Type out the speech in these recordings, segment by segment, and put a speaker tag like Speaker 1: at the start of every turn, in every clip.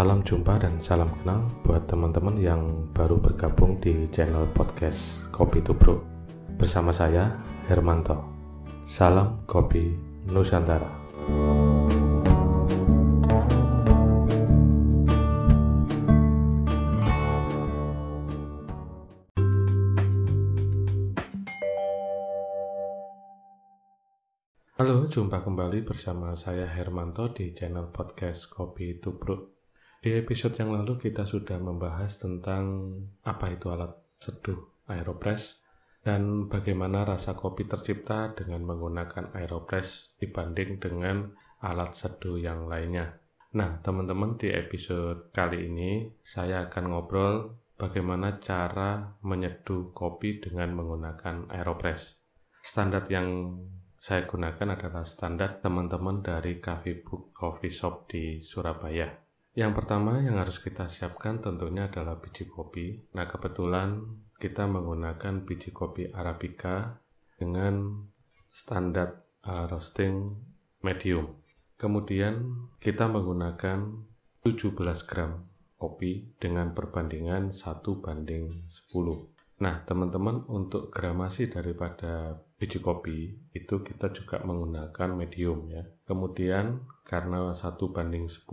Speaker 1: Salam jumpa dan salam kenal buat teman-teman yang baru bergabung di channel podcast Kopi Tubruk bersama saya Hermanto. Salam Kopi Nusantara. Halo, jumpa kembali bersama saya Hermanto di channel podcast Kopi Tubruk. Di episode yang lalu kita sudah membahas tentang apa itu alat seduh aeropress dan bagaimana rasa kopi tercipta dengan menggunakan aeropress dibanding dengan alat seduh yang lainnya. Nah, teman-teman di episode kali ini saya akan ngobrol bagaimana cara menyeduh kopi dengan menggunakan aeropress. Standar yang saya gunakan adalah standar teman-teman dari Coffee Book Coffee Shop di Surabaya. Yang pertama yang harus kita siapkan tentunya adalah biji kopi. Nah, kebetulan kita menggunakan biji kopi Arabica dengan standar uh, roasting medium. Kemudian kita menggunakan 17 gram kopi dengan perbandingan 1 banding 10. Nah, teman-teman untuk gramasi daripada biji kopi itu kita juga menggunakan medium ya. Kemudian karena satu banding 10,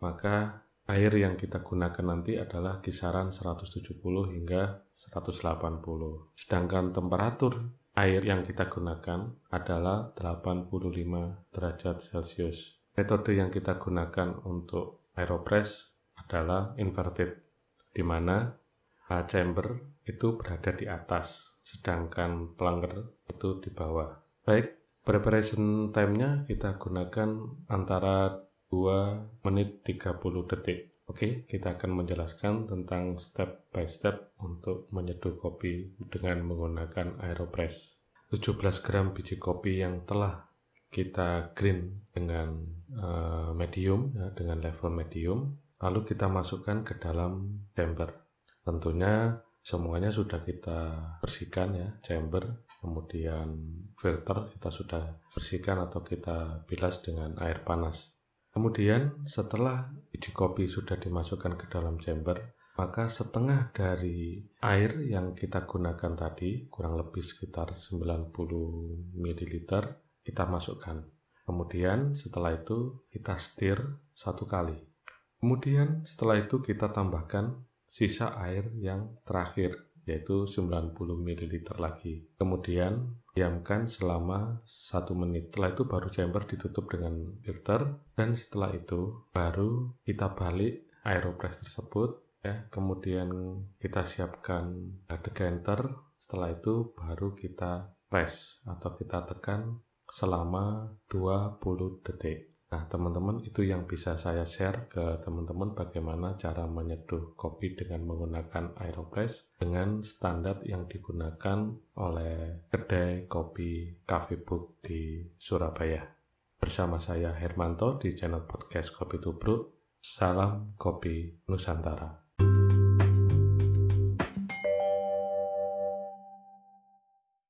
Speaker 1: maka air yang kita gunakan nanti adalah kisaran 170 hingga 180. Sedangkan temperatur air yang kita gunakan adalah 85 derajat Celcius. Metode yang kita gunakan untuk aeropress adalah inverted, di mana chamber itu berada di atas, sedangkan plunger itu di bawah. Baik, preparation time-nya kita gunakan antara 2 menit 30 detik. Oke, kita akan menjelaskan tentang step by step untuk menyeduh kopi dengan menggunakan aeropress. 17 gram biji kopi yang telah kita green dengan uh, medium, ya, dengan level medium, lalu kita masukkan ke dalam chamber. Tentunya semuanya sudah kita bersihkan ya, chamber, kemudian filter kita sudah bersihkan atau kita bilas dengan air panas. Kemudian setelah biji kopi sudah dimasukkan ke dalam chamber, maka setengah dari air yang kita gunakan tadi, kurang lebih sekitar 90 ml, kita masukkan. Kemudian setelah itu kita stir satu kali. Kemudian setelah itu kita tambahkan sisa air yang terakhir yaitu 90 ml lagi. Kemudian diamkan selama satu menit. Setelah itu baru chamber ditutup dengan filter dan setelah itu baru kita balik aeropress tersebut ya. Kemudian kita siapkan decanter. Setelah itu baru kita press atau kita tekan selama 20 detik. Nah, teman-teman, itu yang bisa saya share ke teman-teman bagaimana cara menyeduh kopi dengan menggunakan Aeropress dengan standar yang digunakan oleh kedai kopi Cafe Book di Surabaya. Bersama saya Hermanto di channel podcast Kopi Tubruk. Salam Kopi Nusantara.